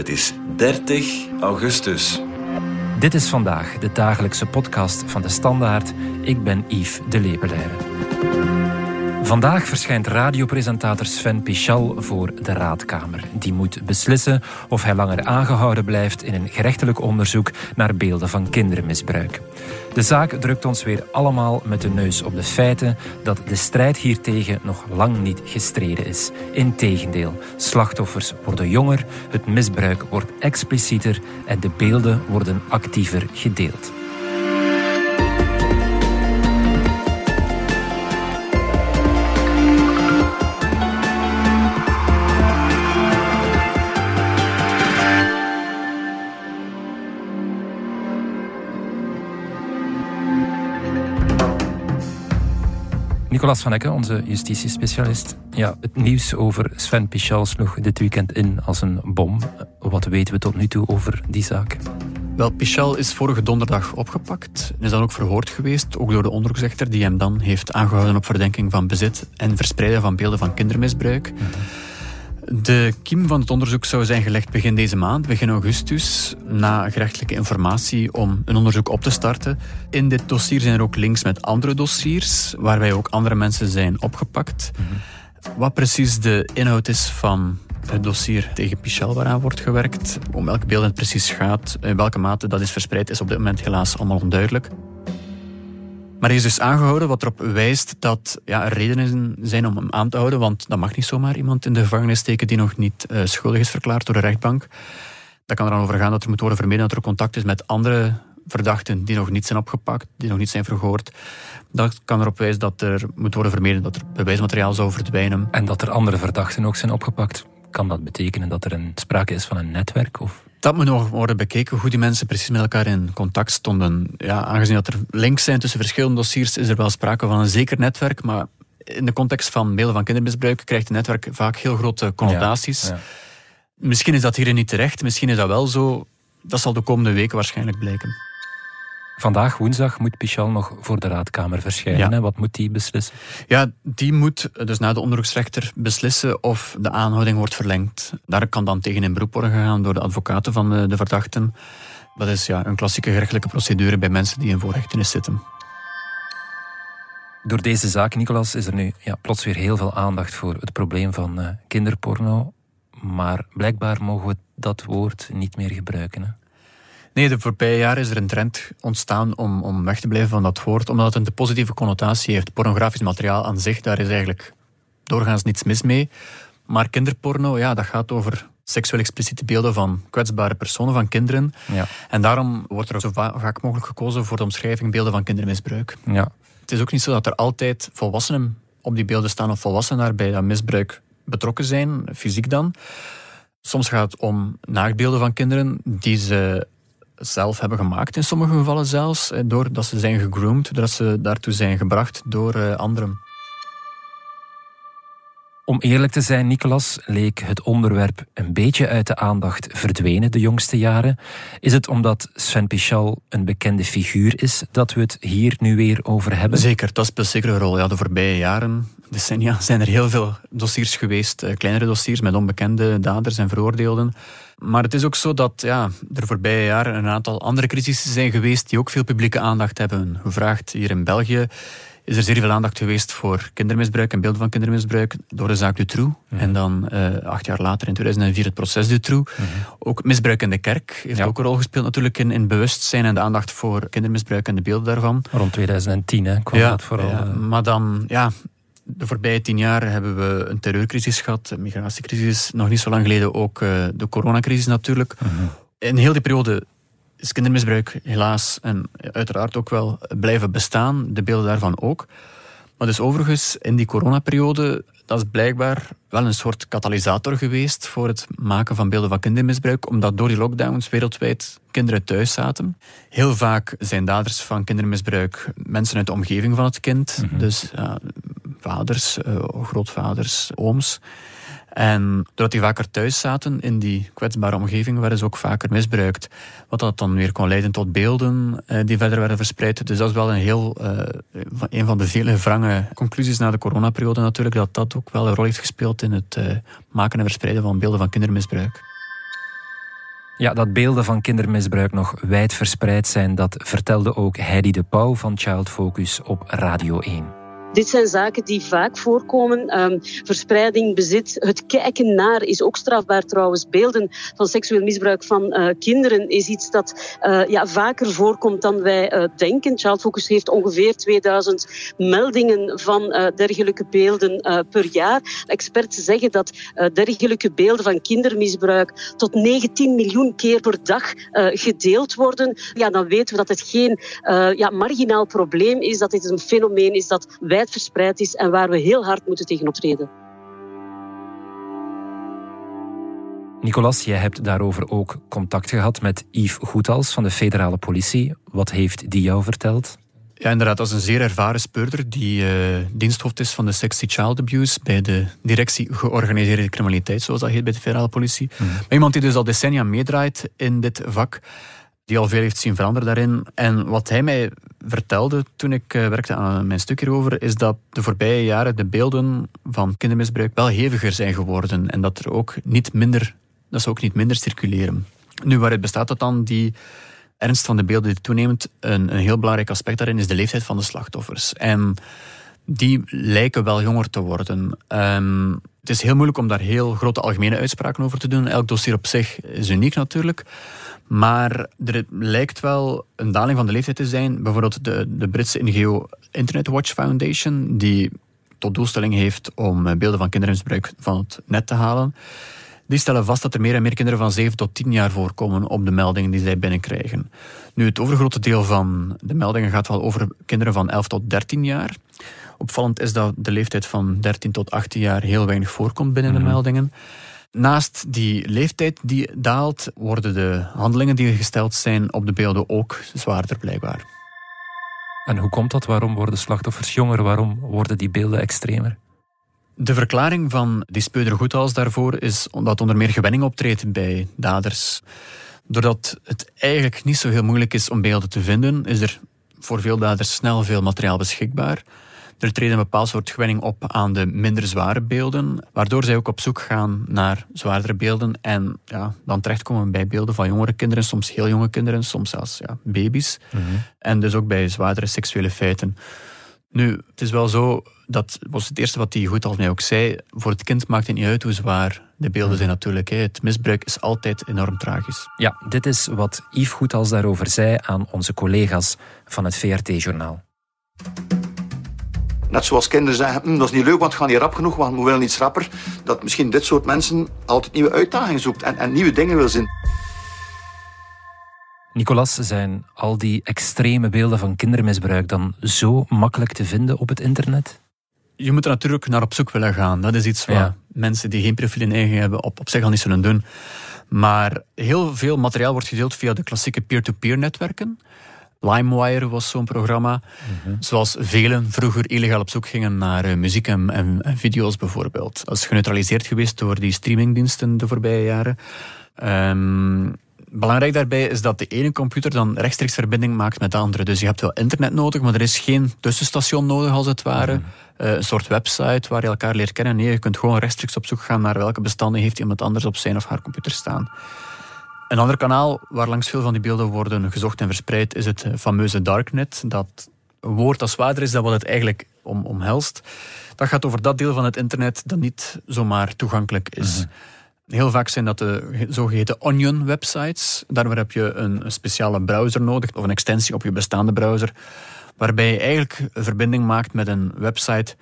Het is 30 augustus. Dit is vandaag de dagelijkse podcast van de Standaard. Ik ben Yves de Lepelaire. Vandaag verschijnt radiopresentator Sven Pichal voor de Raadkamer. Die moet beslissen of hij langer aangehouden blijft in een gerechtelijk onderzoek naar beelden van kindermisbruik. De zaak drukt ons weer allemaal met de neus op de feiten dat de strijd hiertegen nog lang niet gestreden is. Integendeel, slachtoffers worden jonger, het misbruik wordt explicieter en de beelden worden actiever gedeeld. Nicolas van Ecken, onze justitiespecialist. Ja, het nieuws over Sven Pichal sloeg dit weekend in als een bom. Wat weten we tot nu toe over die zaak? Wel, Pichal is vorige donderdag opgepakt en is dan ook verhoord geweest, ook door de onderzoeksrechter die hem dan heeft aangehouden op verdenking van bezit en verspreiden van beelden van kindermisbruik. Mhm. De kiem van het onderzoek zou zijn gelegd begin deze maand, begin augustus, na gerechtelijke informatie om een onderzoek op te starten. In dit dossier zijn er ook links met andere dossiers, waarbij ook andere mensen zijn opgepakt. Mhm. Wat precies de inhoud is van het dossier tegen Pichel waaraan wordt gewerkt, om welke beelden het precies gaat, in welke mate dat is verspreid, is op dit moment helaas allemaal onduidelijk. Maar hij is dus aangehouden, wat erop wijst dat ja, er redenen zijn om hem aan te houden. Want dat mag niet zomaar iemand in de gevangenis steken die nog niet uh, schuldig is verklaard door de rechtbank. Dat kan er dan over gaan dat er moet worden vermeden dat er contact is met andere verdachten die nog niet zijn opgepakt, die nog niet zijn verhoord. Dat kan erop wijzen dat er moet worden vermeden dat er bewijsmateriaal zou verdwijnen. En dat er andere verdachten ook zijn opgepakt. Kan dat betekenen dat er een sprake is van een netwerk? Of? Dat moet nog worden bekeken, hoe die mensen precies met elkaar in contact stonden. Ja, aangezien dat er links zijn tussen verschillende dossiers, is er wel sprake van een zeker netwerk, maar in de context van beelden van kindermisbruik krijgt een netwerk vaak heel grote connotaties. Misschien is dat hierin niet terecht, misschien is dat wel zo. Dat zal de komende weken waarschijnlijk blijken. Vandaag, woensdag, moet Pichal nog voor de raadkamer verschijnen. Wat moet die beslissen? Ja, die moet dus na de onderzoeksrechter beslissen of de aanhouding wordt verlengd. Daar kan dan tegen in beroep worden gegaan door de advocaten van de, de verdachten. Dat is ja, een klassieke gerechtelijke procedure bij mensen die in voorrechtenis zitten. Door deze zaak, Nicolas, is er nu ja, plots weer heel veel aandacht voor het probleem van uh, kinderporno. Maar blijkbaar mogen we dat woord niet meer gebruiken. Hè? Nee, de voorbije jaren is er een trend ontstaan om, om weg te blijven van dat woord, omdat het een positieve connotatie heeft. Pornografisch materiaal aan zich, daar is eigenlijk doorgaans niets mis mee. Maar kinderporno, ja, dat gaat over seksueel expliciete beelden van kwetsbare personen, van kinderen. Ja. En daarom wordt er zo vaak mogelijk gekozen voor de omschrijving beelden van kindermisbruik. Ja. Het is ook niet zo dat er altijd volwassenen op die beelden staan of volwassenen daar bij dat misbruik betrokken zijn, fysiek dan. Soms gaat het om naaktbeelden van kinderen die ze zelf hebben gemaakt, in sommige gevallen zelfs, eh, doordat ze zijn gegroomd, doordat ze daartoe zijn gebracht door eh, anderen. Om eerlijk te zijn, Nicolas, leek het onderwerp een beetje uit de aandacht verdwenen de jongste jaren. Is het omdat Sven Pichal een bekende figuur is dat we het hier nu weer over hebben? Zeker, dat speelt zeker een rol. Ja, de voorbije jaren, decennia, zijn er heel veel dossiers geweest, eh, kleinere dossiers met onbekende daders en veroordeelden. Maar het is ook zo dat ja, er voorbije jaren een aantal andere crisissen zijn geweest die ook veel publieke aandacht hebben gevraagd. Hier in België is er zeer veel aandacht geweest voor kindermisbruik en beelden van kindermisbruik door de zaak Dutroux. Mhm. En dan uh, acht jaar later, in 2004, het proces Dutroux. Mm Ook misbruik in de kerk heeft ook een rol gespeeld natuurlijk in, in bewustzijn en de aandacht voor kindermisbruik en de beelden daarvan. Rond 2010 hè, kwam dat vooral. Ja, eh. maar dan, ja, de voorbije tien jaar hebben we een terreurcrisis gehad, een migratiecrisis, nog niet zo lang geleden ook uh, de coronacrisis natuurlijk. Mhm. In heel die periode is kindermisbruik helaas en uiteraard ook wel blijven bestaan, de beelden daarvan ook. Maar dus overigens, in die coronaperiode, dat is blijkbaar wel een soort katalysator geweest voor het maken van beelden van kindermisbruik, omdat door die lockdowns wereldwijd kinderen thuis zaten. Heel vaak zijn daders van kindermisbruik mensen uit de omgeving van het kind. Mhm. Dus vaders, uh, grootvaders, ooms. En doordat die vaker thuis zaten in die kwetsbare omgeving, werden ze ook vaker misbruikt. Wat dat dan weer kon leiden tot beelden eh, die verder werden verspreid. Dus dat is wel een heel, uh, een van de vele wrange conclusies na de coronaperiode natuurlijk, dat dat ook wel een rol heeft gespeeld in het uh, maken en verspreiden van beelden van kindermisbruik. Ja, dat beelden van kindermisbruik nog wijd verspreid zijn, dat vertelde ook Heidi de Pauw van Child Focus op Radio 1. Dit zijn zaken die vaak voorkomen. Um, verspreiding, bezit, het kijken naar is ook strafbaar trouwens. Beelden van seksueel misbruik van uh, kinderen is iets dat uh, ja, vaker voorkomt dan wij uh, denken. Child Focus heeft ongeveer 2000 meldingen van dergelijke beelden per jaar. Experts zeggen dat dergelijke beelden van kindermisbruik tot 19 miljoen keer per dag gedeeld worden. Ja, dan weten we dat het geen ja, marginaal probleem is, dat dit een fenomeen is dat wij verspreid is en waar we heel hard moeten tegen optreden. Nicolas, jij hebt daarover ook contact gehad met Yves Goethals van de federale politie. Wat heeft die jou verteld? Ja, inderdaad, dat is een zeer ervaren speurder die uh, diensthoofd is van de Sexy Child Abuse bij de directie georganiseerde criminaliteit, zoals dat heet bij de federale politie. Mhm. Maar iemand die dus al decennia meedraait in dit vak die al veel heeft zien veranderen daarin. En wat hij mij vertelde toen ik uh, werkte aan mijn stuk hierover, is dat de voorbije jaren de beelden van kindermisbruik wel heviger zijn geworden. En dat er ook niet minder, dat ze ook niet minder circuleren. Nu, waaruit bestaat dat dan? Die ernst van de beelden die toeneemt, een, een heel belangrijk aspect daarin is de leeftijd van de slachtoffers. En die lijken wel jonger te worden. Um, het is heel moeilijk om daar heel grote algemene uitspraken over te doen. Elk dossier op zich is uniek natuurlijk. Maar er lijkt wel een daling van de leeftijd te zijn. Bijvoorbeeld de, de Britse NGO Internet Watch Foundation, die tot doelstelling heeft om eh, beelden van kindermisbruik van het net te halen. Die stellen vast dat er meer en meer kinderen van 7 tot 10 jaar voorkomen op de meldingen die zij binnenkrijgen. Nu, het overgrote deel van de meldingen gaat wel over kinderen van 11 tot 13 jaar. Opvallend is dat de leeftijd van 13 tot 18 jaar heel weinig voorkomt binnen de mhm. meldingen. Naast die leeftijd die daalt, worden de handelingen die gesteld zijn op de beelden ook zwaarder blijkbaar. En hoe komt dat? Waarom worden slachtoffers jonger? Waarom worden die beelden extremer? De verklaring van die speuder daarvoor is dat onder meer gewenning optreedt bij daders. Doordat het eigenlijk niet zo heel moeilijk is om beelden te vinden, is er voor veel daders snel veel materiaal beschikbaar. Er treedt een bepaald soort gewenning op aan de minder zware beelden, waardoor zij ook op zoek gaan naar zwaardere beelden en ja, dan terechtkomen bij beelden van jongere kinderen, soms heel jonge kinderen, soms zelfs ja, baby's. Mhm. En dus ook bij zwaardere seksuele feiten. Nu, het is wel zo, dat was het eerste wat hij goed als mij ook zei, voor het kind maakt het niet uit hoe zwaar de beelden zijn natuurlijk. Het misbruik is altijd enorm tragisch. Ja, dit is wat Yves Goethals daarover zei aan onze collega's van het VRT-journaal. Net zoals kinderen zeggen, hm, dat is niet leuk, want het gaat niet rap genoeg, want we willen iets rapper. Dat misschien dit soort mensen altijd nieuwe uitdagingen zoekt en, en nieuwe dingen wil zien. Nicolas, zijn al die extreme beelden van kindermisbruik dan zo makkelijk te vinden op het internet? Je moet er natuurlijk naar op zoek willen gaan. Dat is iets wat mensen die geen profiel in eigen hebben op, op zich al niet zullen doen. Maar heel veel materiaal wordt gedeeld via de klassieke peer-to-peer netwerken. LimeWire was zo'n programma. Mhm. Zoals velen vroeger illegaal op zoek gingen naar uh, muziek en, en, video's bijvoorbeeld. Dat is geneutraliseerd geweest door die streamingdiensten de voorbije jaren. Um, belangrijk daarbij is dat de ene computer dan rechtstreeks verbinding maakt met de andere. Dus je hebt wel internet nodig, maar er is geen tussenstation nodig als het ware. Mhm. Eh, een soort website waar je elkaar leert kennen. Nee, je kunt gewoon rechtstreeks op zoek gaan naar welke bestanden heeft iemand anders op zijn of haar computer staan. Een ander kanaal waar langs veel van die beelden worden gezocht en verspreid is het fameuze darknet. Dat woord dat zwaarder is dan wat het eigenlijk om, omhelst. Dat gaat over dat deel van het internet dat niet zomaar toegankelijk is. Mhm. Heel vaak zijn dat de zogeheten onion websites. Daarvoor heb je een speciale browser nodig of een extensie op je bestaande browser. Waarbij je eigenlijk een verbinding maakt met een website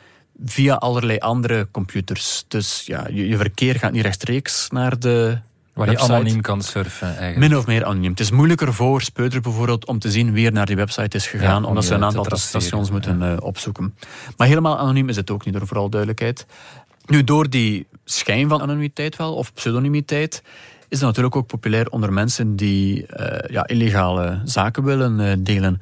via allerlei andere computers. Dus ja, je, je verkeer gaat niet rechtstreeks naar de Waar je anoniem kan surfen eigenlijk. Min of meer anoniem. Het is moeilijker voor speuters bijvoorbeeld om te zien wie er naar die website is gegaan, omdat ze een aantal stations moeten uh, opzoeken. Maar helemaal anoniem is het ook niet, door vooral duidelijkheid. Nu, door die schijn van anonimiteit wel, of pseudonimiteit, is het natuurlijk ook populair onder mensen die uh, ja, illegale zaken willen uh, delen.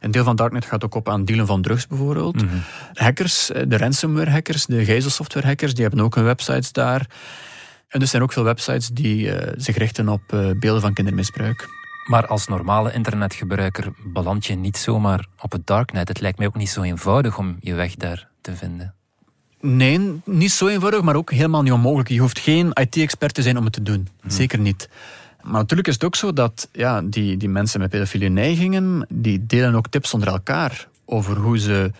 Een deel van Darknet gaat ook op aan dealen van drugs bijvoorbeeld. Mhm. Hackers, de ransomware hackers, de gijzelsoftware hackers, die hebben ook hun websites daar. En er zijn ook veel websites die uh, zich richten op beelden van kindermisbruik. Maar als normale internetgebruiker beland je niet zomaar op het darknet. Het lijkt mij ook niet zo eenvoudig om je weg daar te vinden. Nee, niet zo eenvoudig, maar ook helemaal niet onmogelijk. Je hoeft geen IT-expert te zijn om het te doen. Mhm. Zeker niet. Maar natuurlijk is het ook zo dat ja, die, die mensen met pedofiele neigingen, die delen ook tips onder elkaar over hoe ze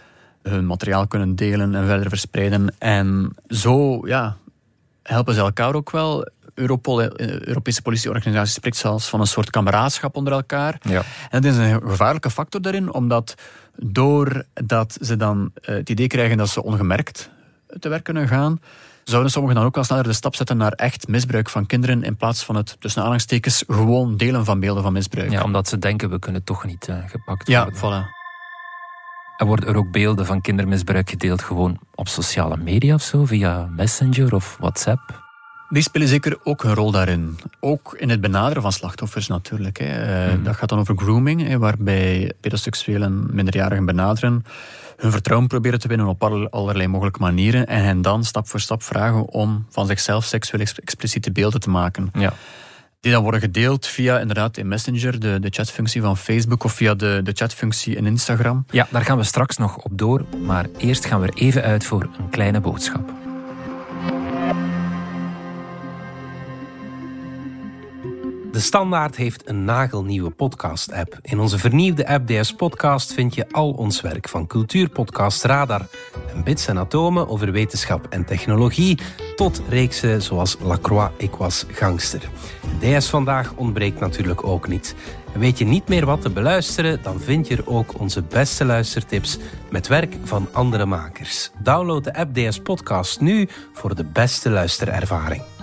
hun materiaal kunnen delen en verder verspreiden. En zo ja, helpen ze elkaar ook wel. Europol, de eh, Europese politieorganisatie, spreekt zelfs van een soort kameraadschap onder elkaar. Ja. En dat is een gevaarlijke factor daarin, omdat doordat ze dan eh, het idee krijgen dat ze ongemerkt te werk kunnen gaan, zouden sommigen dan ook wel sneller de stap zetten naar echt misbruik van kinderen in plaats van het tussen aanhalingstekens gewoon delen van beelden van misbruik. ja, omdat ze denken we kunnen toch niet eh, gepakt Ja, worden. voilà. En worden er ook beelden van kindermisbruik gedeeld gewoon op sociale media of zo, via Messenger of WhatsApp? Die spelen zeker ook een rol daarin. Ook in het benaderen van slachtoffers natuurlijk. Hè. Eh, Mhm. Dat gaat dan over grooming, hè, waarbij pedoseksuelen minderjarigen benaderen, hun vertrouwen proberen te winnen op aller- allerlei mogelijke manieren en hen dan stap voor stap vragen om van zichzelf seksueel ex- expliciete beelden te maken. Ja. Die dan worden gedeeld via inderdaad in Messenger, de, de chatfunctie van Facebook, of via de, de chatfunctie in Instagram. ja, daar gaan we straks nog op door, maar eerst gaan we er even uit voor een kleine boodschap. De Standaard heeft een nagelnieuwe podcast-app. In onze vernieuwde app DS Podcast vind je al ons werk van cultuurpodcast Radar en bits en atomen over wetenschap en technologie tot reeksen zoals Lacroix, ik was gangster. DS Vandaag ontbreekt natuurlijk ook niet. En weet je niet meer wat te beluisteren, dan vind je er ook onze beste luistertips met werk van andere makers. Download de app DS Podcast nu voor de beste luisterervaring.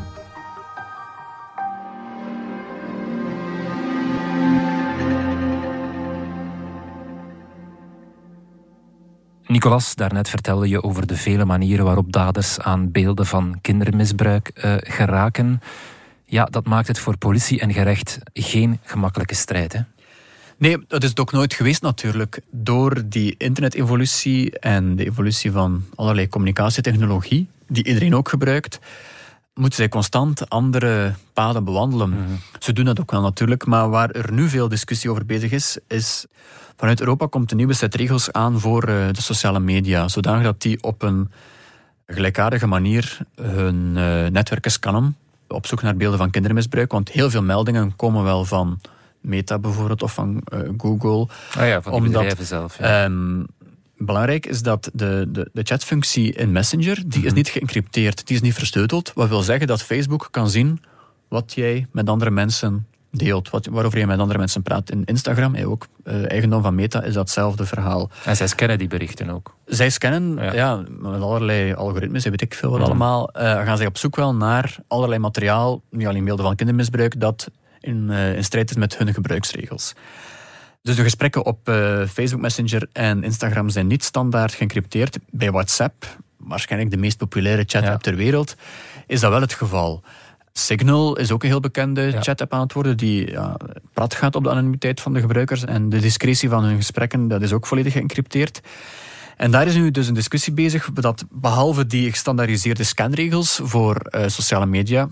Nicolas, daarnet vertelde je over de vele manieren waarop daders aan beelden van kindermisbruik eh, geraken. Ja, dat maakt het voor politie en gerecht geen gemakkelijke strijd. Hè? Nee, dat is het ook nooit geweest natuurlijk. Door die internetevolutie en de evolutie van allerlei communicatietechnologie, die iedereen ook gebruikt, moeten zij constant andere paden bewandelen. Ze doen dat ook wel natuurlijk, maar waar er nu veel discussie over bezig is, is vanuit Europa komt een nieuwe set regels aan voor eh, de sociale media, zodanig dat die op een gelijkaardige manier hun eh, netwerken scannen op zoek naar beelden van kindermisbruik, want heel veel meldingen komen wel van Meta bijvoorbeeld of van eh, Google. Ah ja, van die Omdat, bedrijven zelf. Ja. Ehm, belangrijk is dat de, de, de chatfunctie in Messenger, die is niet geëncrypteerd, die is niet versleuteld. Wat wil zeggen dat Facebook kan zien wat jij met andere mensen deelt, wat, waarover je met andere mensen praat. In Instagram, ook eh, eigendom van Meta, is datzelfde verhaal. en zij scannen die berichten ook. Zij scannen, Ja. ja. met allerlei algoritmes, weet ik veel wat Mhm. allemaal, eh, gaan zij op zoek wel naar allerlei materiaal, niet alleen beelden van kindermisbruik, dat in, eh, in strijd is met hun gebruiksregels. Dus de gesprekken op eh, Facebook Messenger en Instagram zijn niet standaard geëncrypteerd. Bij WhatsApp, waarschijnlijk de meest populaire chat-app Ja. ter wereld, is dat wel het geval. Signal is ook een heel bekende Ja. chat-app aan het worden, die ja, prat gaat op de anonimiteit van de gebruikers. En de discretie van hun gesprekken, dat is ook volledig geëncrypteerd. En daar is nu dus een discussie bezig dat behalve die gestandaardiseerde scanregels voor eh, sociale media,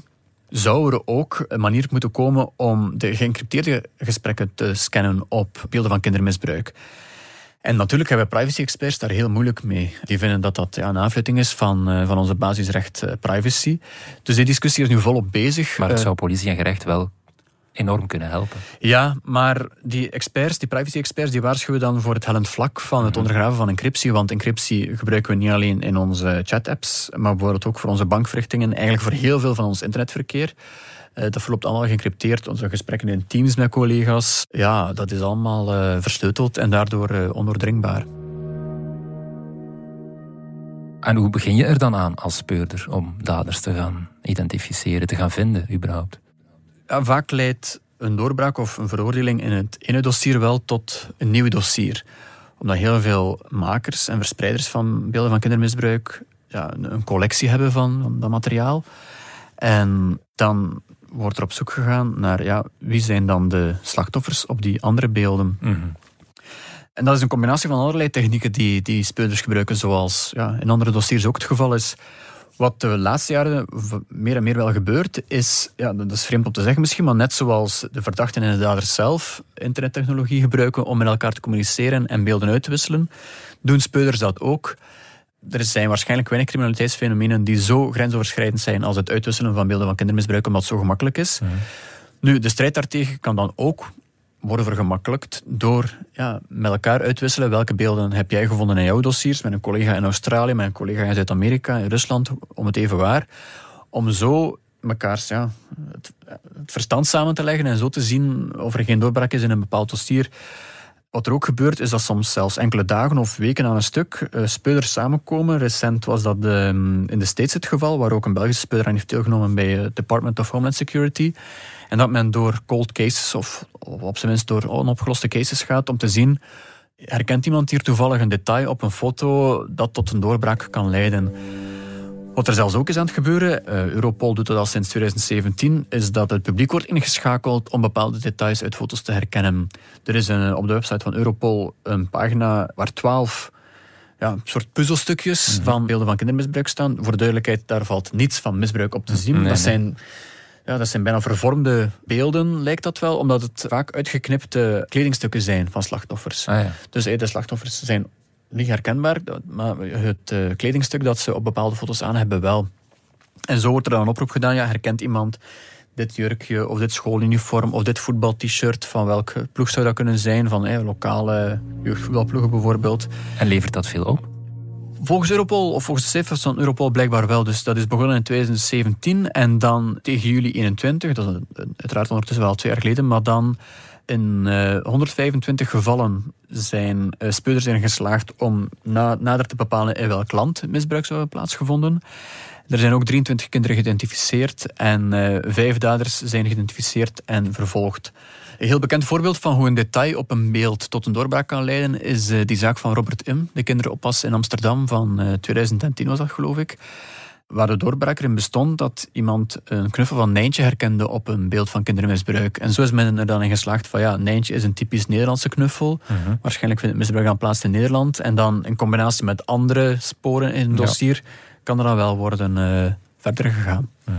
zou er ook een manier moeten komen om de geëncrypteerde gesprekken te scannen op beelden van kindermisbruik. En natuurlijk hebben privacy-experts daar heel moeilijk mee. Die vinden dat dat ja, een aanfluiting is van, eh, van onze basisrecht eh, privacy. Dus die discussie is nu volop bezig. Maar het Eh, zou politie en gerecht wel enorm kunnen helpen. ja, maar die experts, die privacy-experts, die waarschuwen dan voor het hellend vlak van het ondergraven van encryptie. Want encryptie gebruiken we niet alleen in onze chat-apps, maar bijvoorbeeld ook voor onze bankverrichtingen. Eigenlijk voor heel veel van ons internetverkeer. Eh, dat verloopt allemaal geëncrypteerd. Onze gesprekken in Teams met collega's. Ja, dat is allemaal eh, versleuteld en daardoor eh, ondoordringbaar. En hoe begin je er dan aan als speurder om daders te gaan identificeren, te gaan vinden überhaupt? Ja, vaak leidt een doorbraak of een veroordeling in het ene dossier wel tot een nieuw dossier. Omdat heel veel makers en verspreiders van beelden van kindermisbruik ja, een, collectie hebben van, van dat materiaal. En dan wordt er op zoek gegaan naar ja, wie zijn dan de slachtoffers op die andere beelden. En dat is een combinatie van allerlei technieken die, die speurders gebruiken, zoals ja, in andere dossiers ook het geval is. Wat de laatste jaren meer en meer wel gebeurt, is, ja, dat is vreemd om te zeggen misschien, maar net zoals de verdachten en de daders zelf internettechnologie gebruiken om met elkaar te communiceren en beelden uit te wisselen, doen speurders dat ook. Er zijn waarschijnlijk weinig criminaliteitsfenomenen die zo grensoverschrijdend zijn als het uitwisselen van beelden van kindermisbruik, omdat het zo gemakkelijk is. Nu, de strijd daartegen kan dan ook worden vergemakkelijkt door ja, met elkaar uitwisselen welke beelden heb jij gevonden in jouw dossiers met een collega in Australië, met een collega in Zuid-Amerika, in Rusland, om het even waar. Om zo mekaars ja, het, het, verstand samen te leggen en zo te zien of er geen doorbraak is in een bepaald dossier. Wat er ook gebeurt, is dat soms zelfs enkele dagen of weken aan een stuk uh, speurders samenkomen. Recent was dat uh, in de States het geval, waar ook een Belgische speurder aan heeft deelgenomen bij het Department of Homeland Security. En dat men door cold cases, of, of op zijn minst door onopgeloste cases gaat, om te zien, herkent iemand hier toevallig een detail op een foto dat tot een doorbraak kan leiden. Wat er zelfs ook is aan het gebeuren, uh, Europol doet dat al sinds 2017, is dat het publiek wordt ingeschakeld om bepaalde details uit foto's te herkennen. Er is een, op de website van Europol een pagina waar twaalf ja, soort puzzelstukjes mhm. van beelden van kindermisbruik staan. Voor de duidelijkheid, daar valt niets van misbruik op te zien. dat, Zijn, ja, dat zijn bijna vervormde beelden, lijkt dat wel, omdat het vaak uitgeknipte kledingstukken zijn van slachtoffers. Ah, ja. Dus de slachtoffers zijn niet herkenbaar, maar het uh, kledingstuk dat ze op bepaalde foto's aan hebben wel. En zo wordt er dan een oproep gedaan, ja, herkent iemand dit jurkje of dit schooluniform of dit voetbal-t-shirt, van welke ploeg zou dat kunnen zijn, van eh, lokale jeugdvoetbalploegen bijvoorbeeld. En levert dat veel op? Volgens Europol, of volgens de cijfers van Europol blijkbaar wel. Dus dat is begonnen in 2017 en dan tegen juli 21, dat is uiteraard ondertussen wel twee jaar geleden, maar dan in 125 eh, gevallen zijn uh, speurders erin geslaagd om na, nader te bepalen in welk land misbruik zou hebben plaatsgevonden. Er zijn ook 23 kinderen geïdentificeerd en uh, vijf daders zijn geïdentificeerd en vervolgd. Een heel bekend voorbeeld van hoe een detail op een beeld tot een doorbraak kan leiden is die zaak van Robert M., de kinderoppas in Amsterdam van 2010 was dat geloof ik waar de doorbraak erin bestond dat iemand een knuffel van Nijntje herkende op een beeld van kindermisbruik. En zo is men er dan in geslaagd van ja, Nijntje is een typisch Nederlandse knuffel. Mhm. Waarschijnlijk vindt het misbruik aan plaats in Nederland. En dan in combinatie met andere sporen in het dossier kan er dan wel worden uh, verder gegaan. Mhm.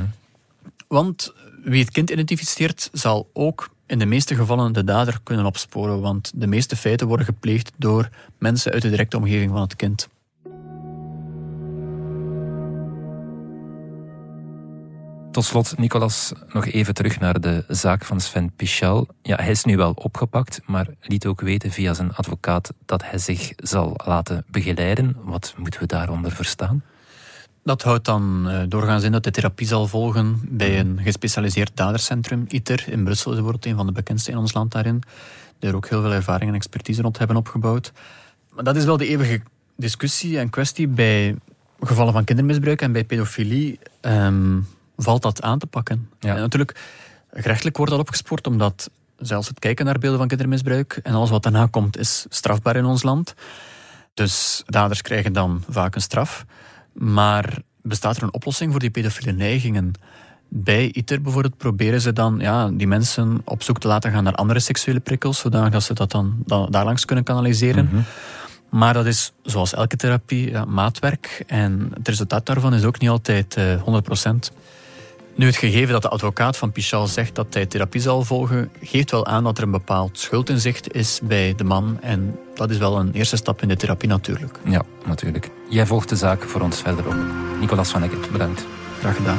Want wie het kind identificeert zal ook in de meeste gevallen de dader kunnen opsporen. Want de meeste feiten worden gepleegd door mensen uit de directe omgeving van het kind. Tot slot, Nicolas, nog even terug naar de zaak van Sven Pichal. Ja, hij is nu wel opgepakt, maar liet ook weten via zijn advocaat dat hij zich zal laten begeleiden. Wat moeten we daaronder verstaan? Dat houdt dan uh, doorgaans in dat hij therapie zal volgen bij een gespecialiseerd dadercentrum, ITER. In Brussel is bijvoorbeeld een van de bekendste in ons land daarin. Die er ook heel veel ervaring en expertise rond hebben opgebouwd. Maar dat is wel de eeuwige discussie en kwestie bij gevallen van kindermisbruik en bij pedofilie. Ehm, valt dat aan te pakken. Ja. En natuurlijk, gerechtelijk wordt dat opgespoord omdat zelfs het kijken naar beelden van kindermisbruik en alles wat daarna komt is strafbaar in ons land. Dus daders krijgen dan vaak een straf. Maar bestaat er een oplossing voor die pedofiele neigingen? Bij ITER bijvoorbeeld proberen ze dan ja, die mensen op zoek te laten gaan naar andere seksuele prikkels, zodat ze dat dan, daarlangs kunnen kanaliseren. Mhm. Maar dat is, zoals elke therapie, ja, maatwerk. En het resultaat daarvan is ook niet altijd uh, eh, 100%. Nu, het gegeven dat de advocaat van Pichal zegt dat hij therapie zal volgen, geeft wel aan dat er een bepaald schuldinzicht is bij de man. En dat is wel een eerste stap in de therapie natuurlijk. Ja, natuurlijk. Jij volgt de zaak voor ons verder op. Nicolas van Ecken, bedankt. Graag gedaan.